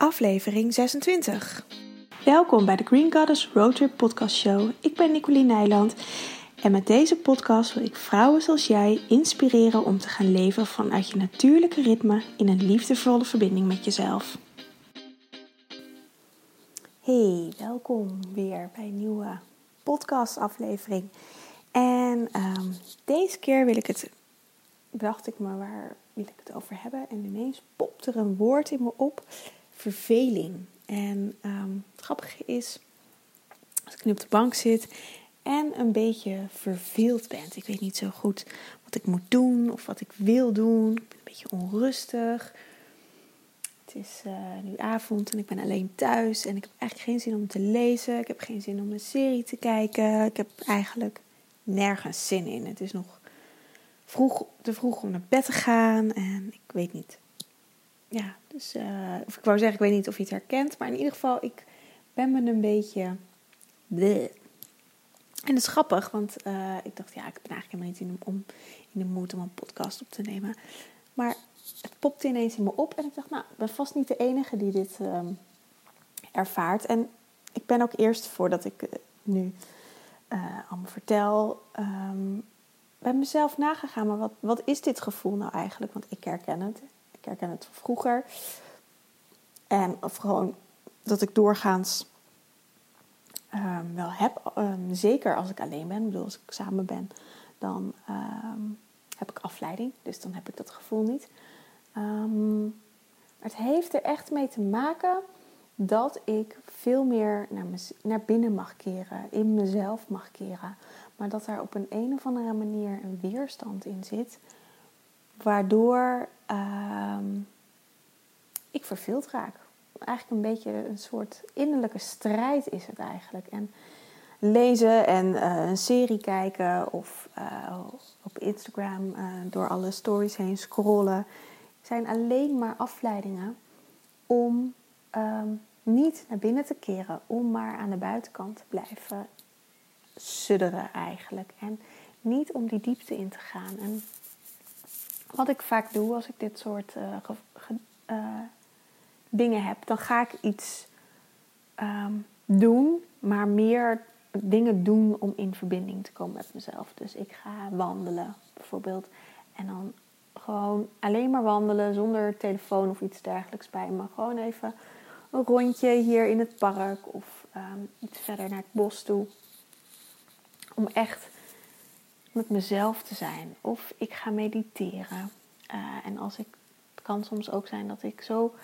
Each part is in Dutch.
aflevering 26. Welkom bij de Green Goddess Roadtrip Podcast Show. Ik ben Nicoline Nijland en met deze podcast wil ik vrouwen zoals jij inspireren om te gaan leven vanuit je natuurlijke ritme in een liefdevolle verbinding met jezelf. Hey, welkom weer bij een nieuwe podcastaflevering. En ehm, deze keer wil ik het, dacht ik me, waar wil ik het over hebben? En ineens popt er een woord in me op: verveling. En um, het grappige is, als ik nu op de bank zit en een beetje verveeld ben, ik weet niet zo goed wat ik moet doen of wat ik wil doen, ik ben een beetje onrustig. Het is uh, nu avond en ik ben alleen thuis en ik heb eigenlijk geen zin om te lezen. Ik heb geen zin om een serie te kijken. Ik heb eigenlijk nergens zin in. Het is nog vroeg, te vroeg om naar bed te gaan en ik weet niet. Ja, dus, uh, of ik wou zeggen, ik weet niet of je het herkent, maar in ieder geval, ik ben me een beetje. Bleh. En dat is grappig, want uh, ik dacht, ja, ik ben eigenlijk helemaal niet in de, om, in de moed om een podcast op te nemen. Maar het popte ineens in me op en ik dacht, nou, ik ben vast niet de enige die dit uh, ervaart. En ik ben ook eerst, voordat ik nu uh, allemaal vertel, bij mezelf nagegaan. Maar wat, wat is dit gevoel nou eigenlijk? Want ik herken het. Ik herken het vroeger. En of gewoon dat ik doorgaans um, wel heb. Um, zeker als ik alleen ben. Ik bedoel, als ik samen ben, dan heb ik afleiding. Dus dan heb ik dat gevoel niet. het heeft er echt mee te maken dat ik veel meer naar, naar binnen mag keren, in mezelf mag keren. Maar dat er op een, een of andere manier een weerstand in zit, waardoor uh, ik verveeld raak. Eigenlijk een beetje een soort innerlijke strijd is het eigenlijk. En lezen en uh, een serie kijken of uh, op Instagram uh, door alle stories heen scrollen, zijn alleen maar afleidingen om um, niet naar binnen te keren, om maar aan de buitenkant te blijven sudderen eigenlijk. En niet om die diepte in te gaan. En wat ik vaak doe als ik dit soort uh, uh, dingen heb, dan ga ik iets um, doen, maar meer dingen doen om in verbinding te komen met mezelf. Dus ik ga wandelen bijvoorbeeld. En dan gewoon alleen maar wandelen zonder telefoon of iets dergelijks bij me. Gewoon even een rondje hier in het park of um, iets verder naar het bos toe. Om echt met mezelf te zijn. Of ik ga mediteren. Uh, en als ik, het kan soms ook zijn dat ik zo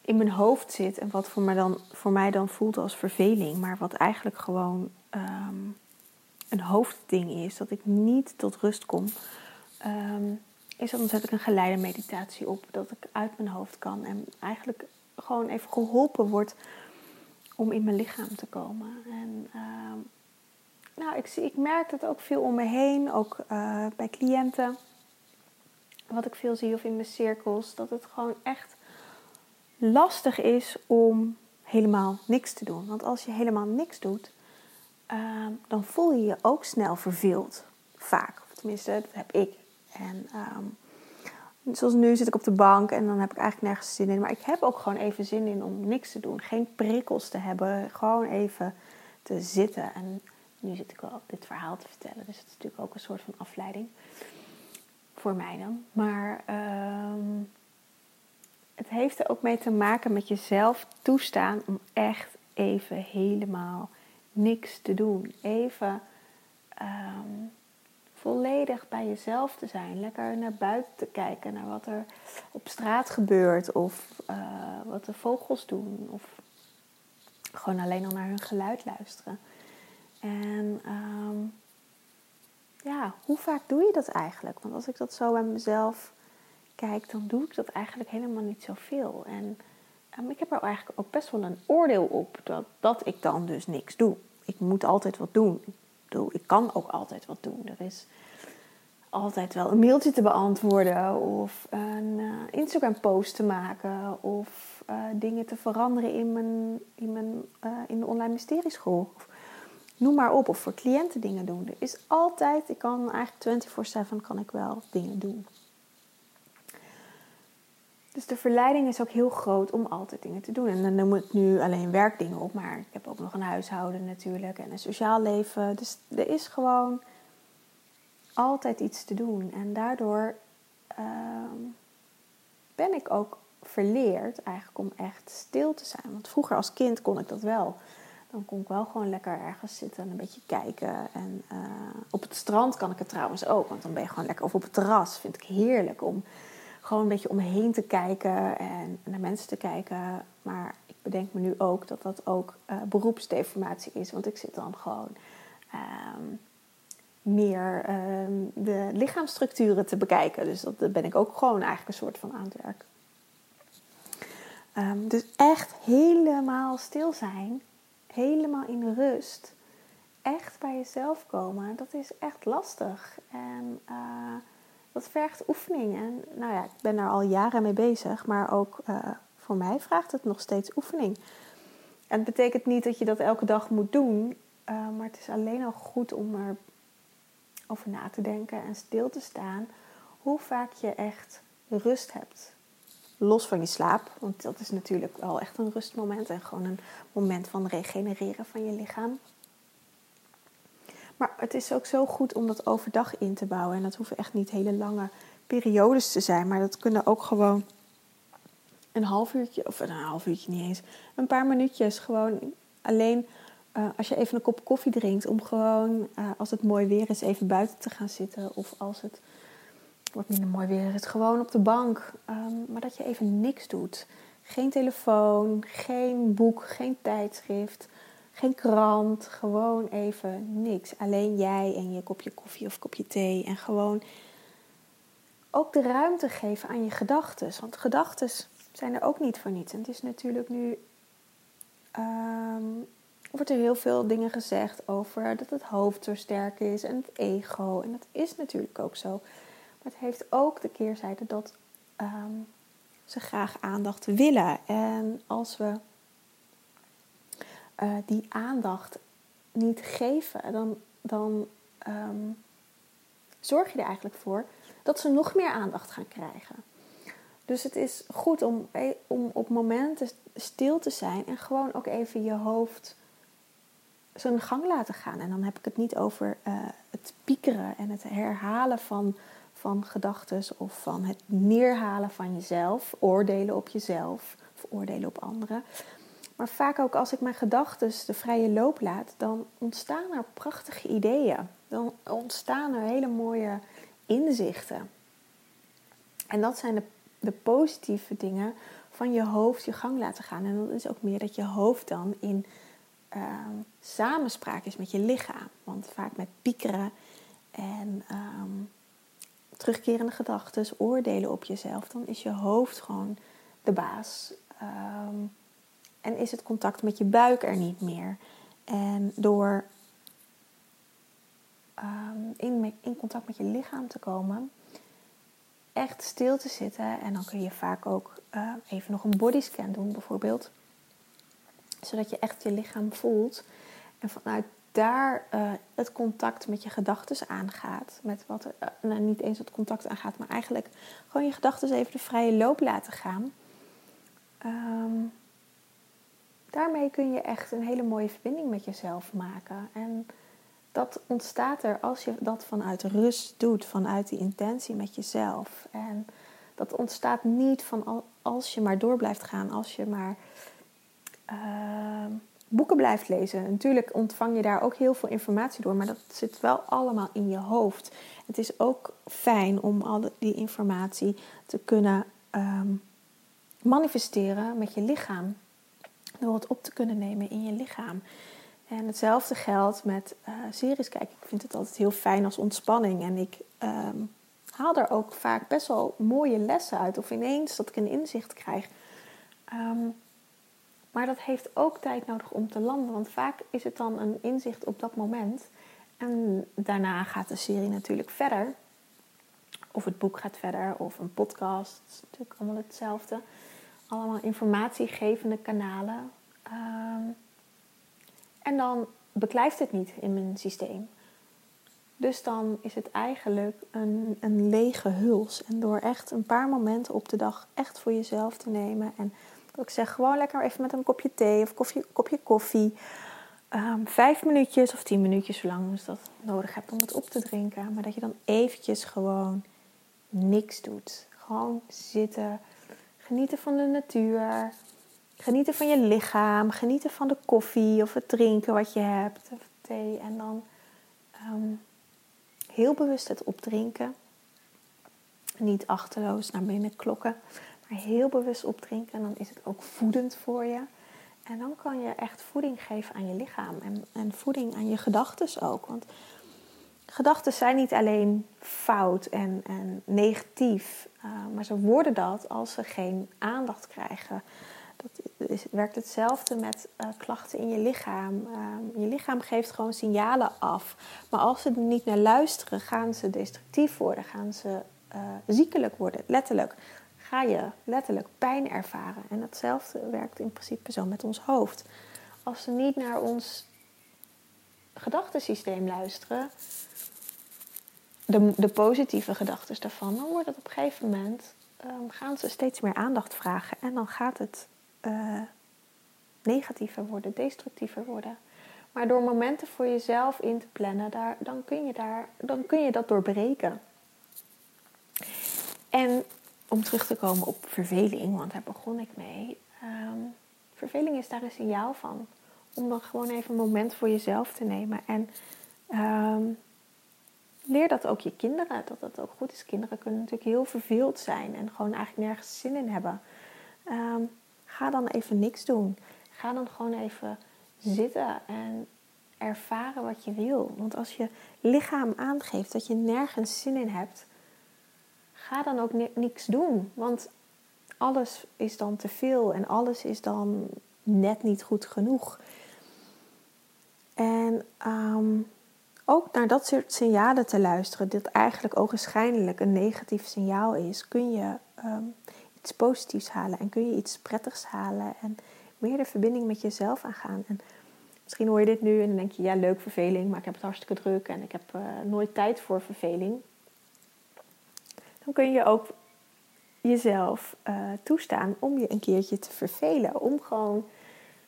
in mijn hoofd zit. En wat voor mij dan, voor mij dan voelt als verveling. Maar wat eigenlijk gewoon um, een hoofdding is. Dat ik niet tot rust kom. Um, is dan zet ik een geleide meditatie op. Dat ik uit mijn hoofd kan. En eigenlijk gewoon even geholpen wordt om in mijn lichaam te komen. En uh, nou, ik, zie, ik merk het ook veel om me heen, ook uh, bij cliënten. Wat ik veel zie of in mijn cirkels, dat het gewoon echt lastig is om helemaal niks te doen. Want als je helemaal niks doet, uh, dan voel je je ook snel verveeld. Vaak. Tenminste, dat heb ik. En um, Zoals nu zit ik op de bank en dan heb ik eigenlijk nergens zin in. Maar ik heb ook gewoon even zin in om niks te doen. Geen prikkels te hebben. Gewoon even te zitten. En nu zit ik wel dit verhaal te vertellen. Dus het is natuurlijk ook een soort van afleiding. Voor mij dan. Maar um, het heeft er ook mee te maken met jezelf toestaan om echt even helemaal niks te doen. Even um, volledig bij jezelf te zijn. Lekker naar buiten te kijken, naar wat er op straat gebeurt. Of uh, wat de vogels doen. Of gewoon alleen al naar hun geluid luisteren. En um, ja, hoe vaak doe je dat eigenlijk? Want als ik dat zo bij mezelf kijk, dan doe ik dat eigenlijk helemaal niet zoveel. En um, ik heb er eigenlijk ook best wel een oordeel op dat, dat ik dan dus niks doe. Ik moet altijd wat doen bedoel, ik kan ook altijd wat doen. Er is altijd wel een mailtje te beantwoorden of een uh, Instagram-post te maken of uh, dingen te veranderen in, mijn, in, mijn, uh, in de online mysterieschool. Noem maar op, of voor cliënten dingen doen. Er is altijd, ik kan eigenlijk 24/7 kan ik wel dingen doen. Dus de verleiding is ook heel groot om altijd dingen te doen. En dan noem ik nu alleen werkdingen op, maar ik heb ook nog een huishouden natuurlijk en een sociaal leven. Dus er is gewoon altijd iets te doen. En daardoor ehm, ben ik ook verleerd eigenlijk om echt stil te zijn. Want vroeger als kind kon ik dat wel. Dan kon ik wel gewoon lekker ergens zitten en een beetje kijken. En eh, op het strand kan ik het trouwens ook, want dan ben je gewoon lekker. Of op het terras vind ik heerlijk om gewoon een beetje om me heen te kijken en naar mensen te kijken. Maar ik bedenk me nu ook dat dat ook uh, beroepsdeformatie is, want ik zit dan gewoon ehm, meer ehm, de lichaamsstructuren te bekijken. Dus dat, ben ik ook gewoon eigenlijk een soort van aan het werk. Ehm, dus echt helemaal stil zijn, helemaal in rust, echt bij jezelf komen, dat is echt lastig. En uh, dat vergt oefening. En nou ja, ik ben daar al jaren mee bezig, maar ook uh, voor mij vraagt het nog steeds oefening. En het betekent niet dat je dat elke dag moet doen, uh, maar het is alleen al goed om er over na te denken en stil te staan hoe vaak je echt rust hebt. Los van je slaap, want dat is natuurlijk wel echt een rustmoment en gewoon een moment van regenereren van je lichaam. Maar het is ook zo goed om dat overdag in te bouwen. En dat hoeven echt niet hele lange periodes te zijn, maar dat kunnen ook gewoon een half uurtje, of een half uurtje niet eens, een paar minuutjes gewoon alleen uh, als je even een kop koffie drinkt, om gewoon uh, als het mooi weer is even buiten te gaan zitten. Of als het wat minder mooi weer is, gewoon op de bank. Um, maar dat je even niks doet. Geen telefoon, geen boek, geen tijdschrift, geen krant. Gewoon even niks. Alleen jij en je kopje koffie of kopje thee. En gewoon ook de ruimte geven aan je gedachten. Want gedachten zijn er ook niet voor niets. En het is natuurlijk nu. Um, wordt er heel veel dingen gezegd over dat het hoofd zo sterk is en het ego. En dat is natuurlijk ook zo. Het heeft ook de keerzijde dat ehm, ze graag aandacht willen. En als we uh, die aandacht niet geven, dan, dan um, zorg je er eigenlijk voor dat ze nog meer aandacht gaan krijgen. Dus het is goed om, eh, om op momenten stil te zijn en gewoon ook even je hoofd zijn gang laten gaan. En dan heb ik het niet over uh, het piekeren en het herhalen van, van gedachten of van het neerhalen van jezelf, oordelen op jezelf of oordelen op anderen. Maar vaak ook als ik mijn gedachten de vrije loop laat, dan ontstaan er prachtige ideeën. Dan ontstaan er hele mooie inzichten. En dat zijn de, de positieve dingen van je hoofd je gang laten gaan. En dat is ook meer dat je hoofd dan in uh, samenspraak is met je lichaam. Want vaak met piekeren en um, terugkerende gedachten, oordelen op jezelf, dan is je hoofd gewoon de baas. Um, en is het contact met je buik er niet meer. En door um, in, in contact met je lichaam te komen, echt stil te zitten. En dan kun je vaak ook uh, even nog een bodyscan doen, bijvoorbeeld zodat je echt je lichaam voelt. En vanuit daar uh, het contact met je gedachten aangaat. Met wat uh, nou, niet eens het contact aangaat, maar eigenlijk gewoon je gedachten even de vrije loop laten gaan. Um, daarmee kun je echt een hele mooie verbinding met jezelf maken. En dat ontstaat er als je dat vanuit rust doet, vanuit die intentie met jezelf. En dat ontstaat niet van als je maar door blijft gaan, als je maar Ehm, boeken blijft lezen. Natuurlijk ontvang je daar ook heel veel informatie door, maar dat zit wel allemaal in je hoofd. Het is ook fijn om al die informatie te kunnen ehm, manifesteren met je lichaam. Door het op te kunnen nemen in je lichaam. En hetzelfde geldt met uh, series kijken. Ik vind het altijd heel fijn als ontspanning. En ik um, haal er ook vaak best wel mooie lessen uit. Of ineens dat ik een inzicht krijg. Um, maar dat heeft ook tijd nodig om te landen, want vaak is het dan een inzicht op dat moment. En daarna gaat de serie natuurlijk verder. Of het boek gaat verder, of een podcast. Het is natuurlijk allemaal hetzelfde. Allemaal informatiegevende kanalen. Um, en dan beklijft het niet in mijn systeem. Dus dan is het eigenlijk een, een lege huls. En door echt een paar momenten op de dag echt voor jezelf te nemen. En ik zeg gewoon lekker even met een kopje thee of koffie, kopje koffie. Um, vijf minuutjes of tien minuutjes, zolang je dat nodig hebt om het op te drinken. Maar dat je dan eventjes gewoon niks doet. Gewoon zitten, genieten van de natuur, genieten van je lichaam, genieten van de koffie of het drinken wat je hebt, of thee. En dan ehm, heel bewust het opdrinken. Niet achterloos naar binnen klokken, maar heel bewust opdrinken. En dan is het ook voedend voor je. En dan kan je echt voeding geven aan je lichaam en, en voeding aan je gedachten ook. Want gedachten zijn niet alleen fout en, en negatief, uh, maar ze worden dat als ze geen aandacht krijgen. Dat is, werkt hetzelfde met uh, klachten in je lichaam. Uh, je lichaam geeft gewoon signalen af. Maar als ze er niet naar luisteren, gaan ze destructief worden, gaan ze ziekelijk worden, letterlijk ga je letterlijk pijn ervaren. En datzelfde werkt in principe zo met ons hoofd. Als we niet naar ons gedachtensysteem luisteren, de, de positieve gedachten daarvan, dan wordt het op een gegeven moment, um, gaan ze steeds meer aandacht vragen. En dan gaat het uh, negatiever worden, destructiever worden. Maar door momenten voor jezelf in te plannen, daar, dan, kun je daar, dan kun je dat doorbreken. En om terug te komen op verveling, want daar begon ik mee. Ehm, verveling is daar een signaal van. Om dan gewoon even een moment voor jezelf te nemen. En ehm, leer dat ook je kinderen, dat dat ook goed is. Kinderen kunnen natuurlijk heel verveeld zijn en gewoon eigenlijk nergens zin in hebben. Ehm, ga dan even niks doen. Ga dan gewoon even zitten en ervaren wat je wil. Want als je lichaam aangeeft dat je nergens zin in hebt, ga dan ook niks doen. Want alles is dan te veel en alles is dan net niet goed genoeg. En ehm, ook naar dat soort signalen te luisteren, dit eigenlijk ogenschijnlijk een negatief signaal is, kun je ehm, iets positiefs halen en kun je iets prettigs halen en meer de verbinding met jezelf aangaan. En misschien hoor je dit nu en dan denk je, ja, leuk verveling, maar ik heb het hartstikke druk en ik heb uh, nooit tijd voor verveling dan kun je ook jezelf uh, toestaan om je een keertje te vervelen. Om gewoon,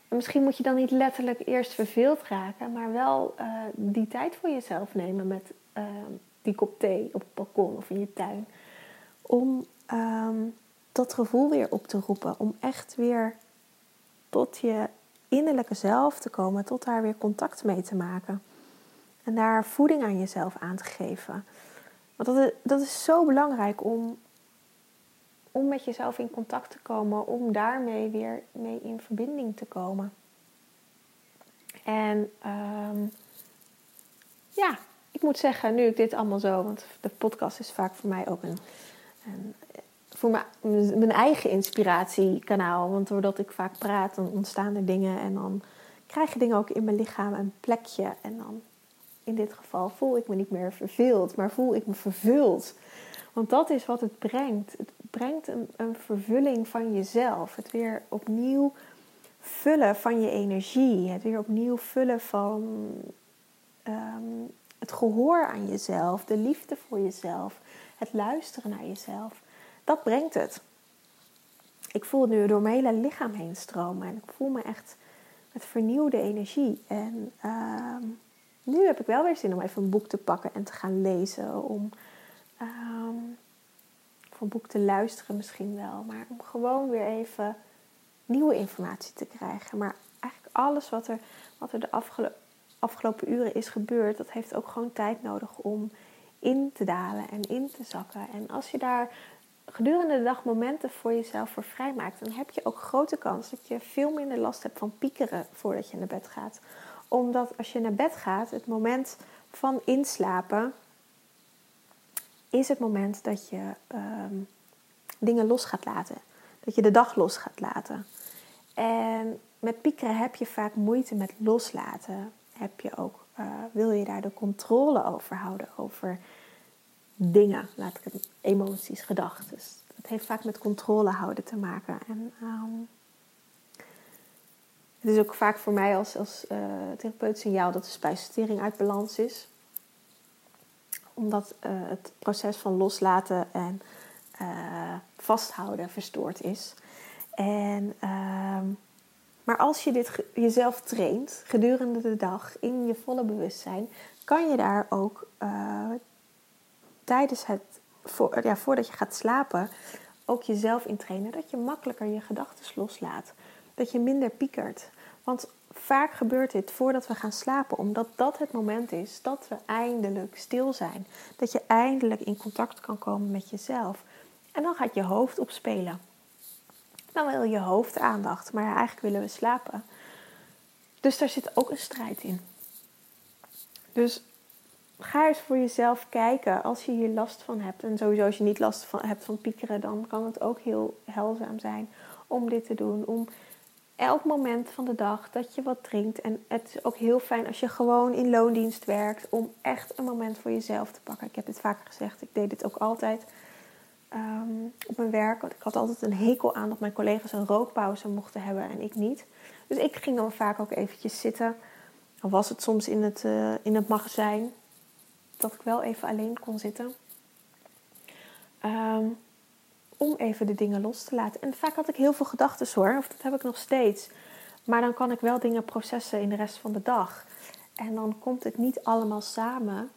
misschien moet je dan niet letterlijk eerst verveeld raken, maar wel uh, die tijd voor jezelf nemen met uh, die kop thee op het balkon of in je tuin. Om um, dat gevoel weer op te roepen. Om echt weer tot je innerlijke zelf te komen, tot daar weer contact mee te maken. En daar voeding aan jezelf aan te geven. Want dat is, dat is zo belangrijk om, om met jezelf in contact te komen, om daarmee weer mee in verbinding te komen. En um, ja, ik moet zeggen, nu ik dit allemaal zo, want de podcast is vaak voor mij ook een, een voor mijn, mijn eigen inspiratiekanaal. Want doordat ik vaak praat, dan ontstaan er dingen en dan krijgen dingen ook in mijn lichaam een plekje. En dan in dit geval voel ik me niet meer verveeld, maar voel ik me vervuld. Want dat is wat het brengt. Het brengt een, een vervulling van jezelf. Het weer opnieuw vullen van je energie. Het weer opnieuw vullen van ehm, het gehoor aan jezelf, de liefde voor jezelf, het luisteren naar jezelf. Dat brengt het. Ik voel het nu door mijn hele lichaam heen stromen en ik voel me echt met vernieuwde energie. En uh, nu heb ik wel weer zin om even een boek te pakken en te gaan lezen. Om um, een boek te luisteren misschien wel. Maar om gewoon weer even nieuwe informatie te krijgen. Maar eigenlijk alles wat er, wat er de afgelopen uren is gebeurd, dat heeft ook gewoon tijd nodig om in te dalen en in te zakken. En als je daar gedurende de dag momenten voor jezelf voor vrijmaakt, dan heb je ook grote kans dat je veel minder last hebt van piekeren voordat je naar bed gaat omdat als je naar bed gaat, het moment van inslapen is het moment dat je ehm, dingen los gaat laten. Dat je de dag los gaat laten. En met piekeren heb je vaak moeite met loslaten. Heb je ook, uh, wil je daar de controle over houden, over dingen, laat ik het emoties, gedachten. Het heeft vaak met controle houden te maken. En um, het is ook vaak voor mij als, als uh, therapeut signaal dat de spijsvertering uit balans is. omdat uh, het proces van loslaten en uh, vasthouden verstoord is. En, uh, maar als je dit jezelf traint gedurende de dag in je volle bewustzijn, kan je daar ook tijdens het, ja, voordat je gaat slapen, ook jezelf in trainen. Dat je makkelijker je gedachten loslaat. Dat je minder piekert. Want vaak gebeurt dit voordat we gaan slapen, omdat dat het moment is dat we eindelijk stil zijn. Dat je eindelijk in contact kan komen met jezelf. En dan gaat je hoofd opspelen. Dan wil je hoofd aandacht, maar eigenlijk willen we slapen. Dus daar zit ook een strijd in. Dus ga eens voor jezelf kijken als je hier last van hebt. En sowieso als je niet last van, hebt van piekeren, dan kan het ook heel helzaam zijn om dit te doen. Om elk moment van de dag dat je wat drinkt. En het is ook heel fijn als je gewoon in loondienst werkt. Om echt een moment voor jezelf te pakken. Ik heb dit vaker gezegd. Ik deed dit ook altijd ehm, op mijn werk. Want ik had altijd een hekel aan dat mijn collega's een rookpauze mochten hebben en ik niet. Dus ik ging dan vaak ook eventjes zitten. Dan was het soms in het, uh, in het magazijn. Dat ik wel even alleen kon zitten. Um, om even de dingen los te laten. En vaak had ik heel veel gedachten hoor, of dat heb ik nog steeds. Maar dan kan ik wel dingen processen in de rest van de dag. En dan komt het niet allemaal samen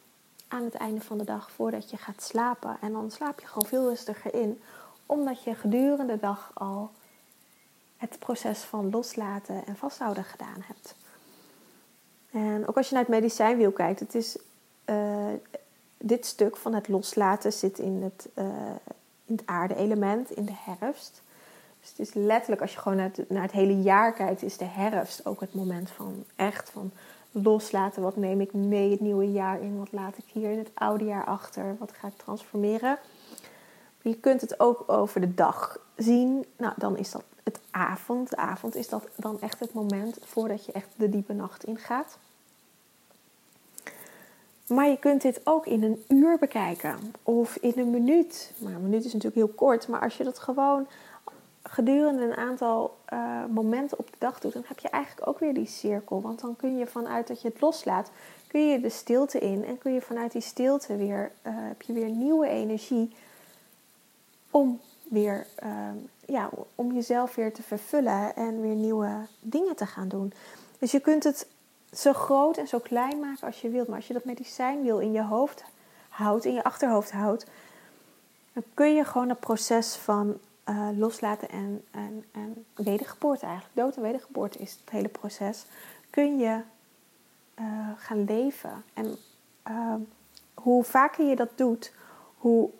aan het einde van de dag voordat je gaat slapen. En dan slaap je gewoon veel rustiger in, omdat je gedurende de dag al het proces van loslaten en vasthouden gedaan hebt. En ook als je naar het medicijnwiel kijkt, het is uh, dit stuk van het loslaten zit in het, uh, in het aarde-element in de herfst. Dus het is letterlijk, als je gewoon naar het, hele jaar kijkt, is de herfst ook het moment van echt van loslaten. Wat neem ik mee het nieuwe jaar in? Wat laat ik hier in het oude jaar achter? Wat ga ik transformeren? Je kunt het ook over de dag zien. Nou, dan is dat het avond. De avond is dat dan echt het moment voordat je echt de diepe nacht ingaat. Maar je kunt dit ook in een uur bekijken of in een minuut. Maar een minuut is natuurlijk heel kort, maar als je dat gewoon gedurende een aantal uh, momenten op de dag doet, dan heb je eigenlijk ook weer die cirkel. Want dan kun je vanuit dat je het loslaat, kun je de stilte in en kun je vanuit die stilte weer, uh, heb je weer nieuwe energie om weer, uh, ja, om jezelf weer te vervullen en weer nieuwe dingen te gaan doen. Dus je kunt het zo groot en zo klein maken als je wilt. Maar als je dat medicijn in je hoofd houdt, in je achterhoofd houdt, dan kun je gewoon het proces van uh, loslaten en, en, en wedergeboorte eigenlijk. Dood en wedergeboorte is het hele proces. Kun je uh, gaan leven. En uh, hoe vaker je dat doet, hoe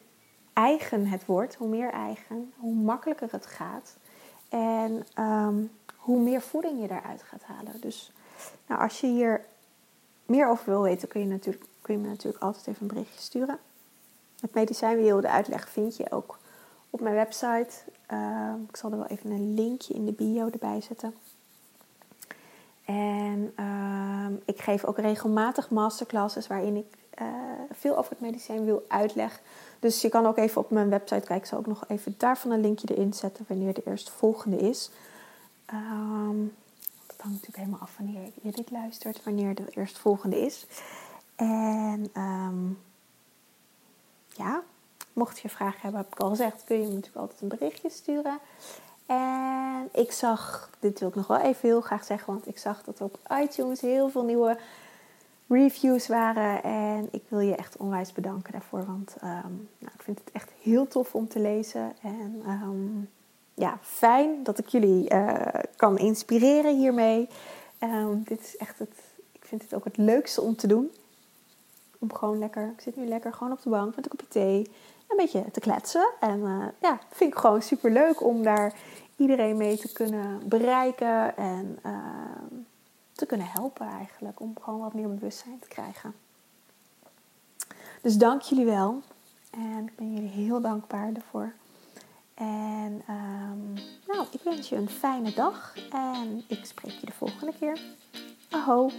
eigen het wordt, hoe meer eigen, hoe makkelijker het gaat. En um, hoe meer voeding je daaruit gaat halen. Dus nou, als je hier meer over wil weten, kun je, natuurlijk, kun je me natuurlijk altijd even een berichtje sturen. Het medicijnwiel, de uitleg vind je ook op mijn website. Uh, ik zal er wel even een linkje in de bio erbij zetten. En uh, ik geef ook regelmatig masterclasses waarin ik uh, veel over het medicijnwiel uitleg. Dus je kan ook even op mijn website kijken. Ik zal ook nog even daarvan een linkje erin zetten wanneer de eerstvolgende is. Um, hangt natuurlijk helemaal af wanneer je dit luistert, wanneer de eerstvolgende is. En um, ja, mocht je vragen hebben, heb ik al gezegd, kun je me natuurlijk altijd een berichtje sturen. En ik zag, dit wil ik nog wel even heel graag zeggen, want ik zag dat op iTunes heel veel nieuwe reviews waren. En ik wil je echt onwijs bedanken daarvoor, want um, nou, ik vind het echt heel tof om te lezen. En um, ja, fijn dat ik jullie uh, kan inspireren hiermee. Um, dit is echt het, ik vind het ook het leukste om te doen. Om gewoon lekker, ik zit nu lekker gewoon op de bank met een kopje thee. Een beetje te kletsen. En uh, ja, vind ik gewoon super leuk om daar iedereen mee te kunnen bereiken. En uh, te kunnen helpen eigenlijk. Om gewoon wat meer bewustzijn te krijgen. Dus dank jullie wel. En ik ben jullie heel dankbaar daarvoor. En um, nou, ik wens je een fijne dag en ik spreek je de volgende keer. Aho!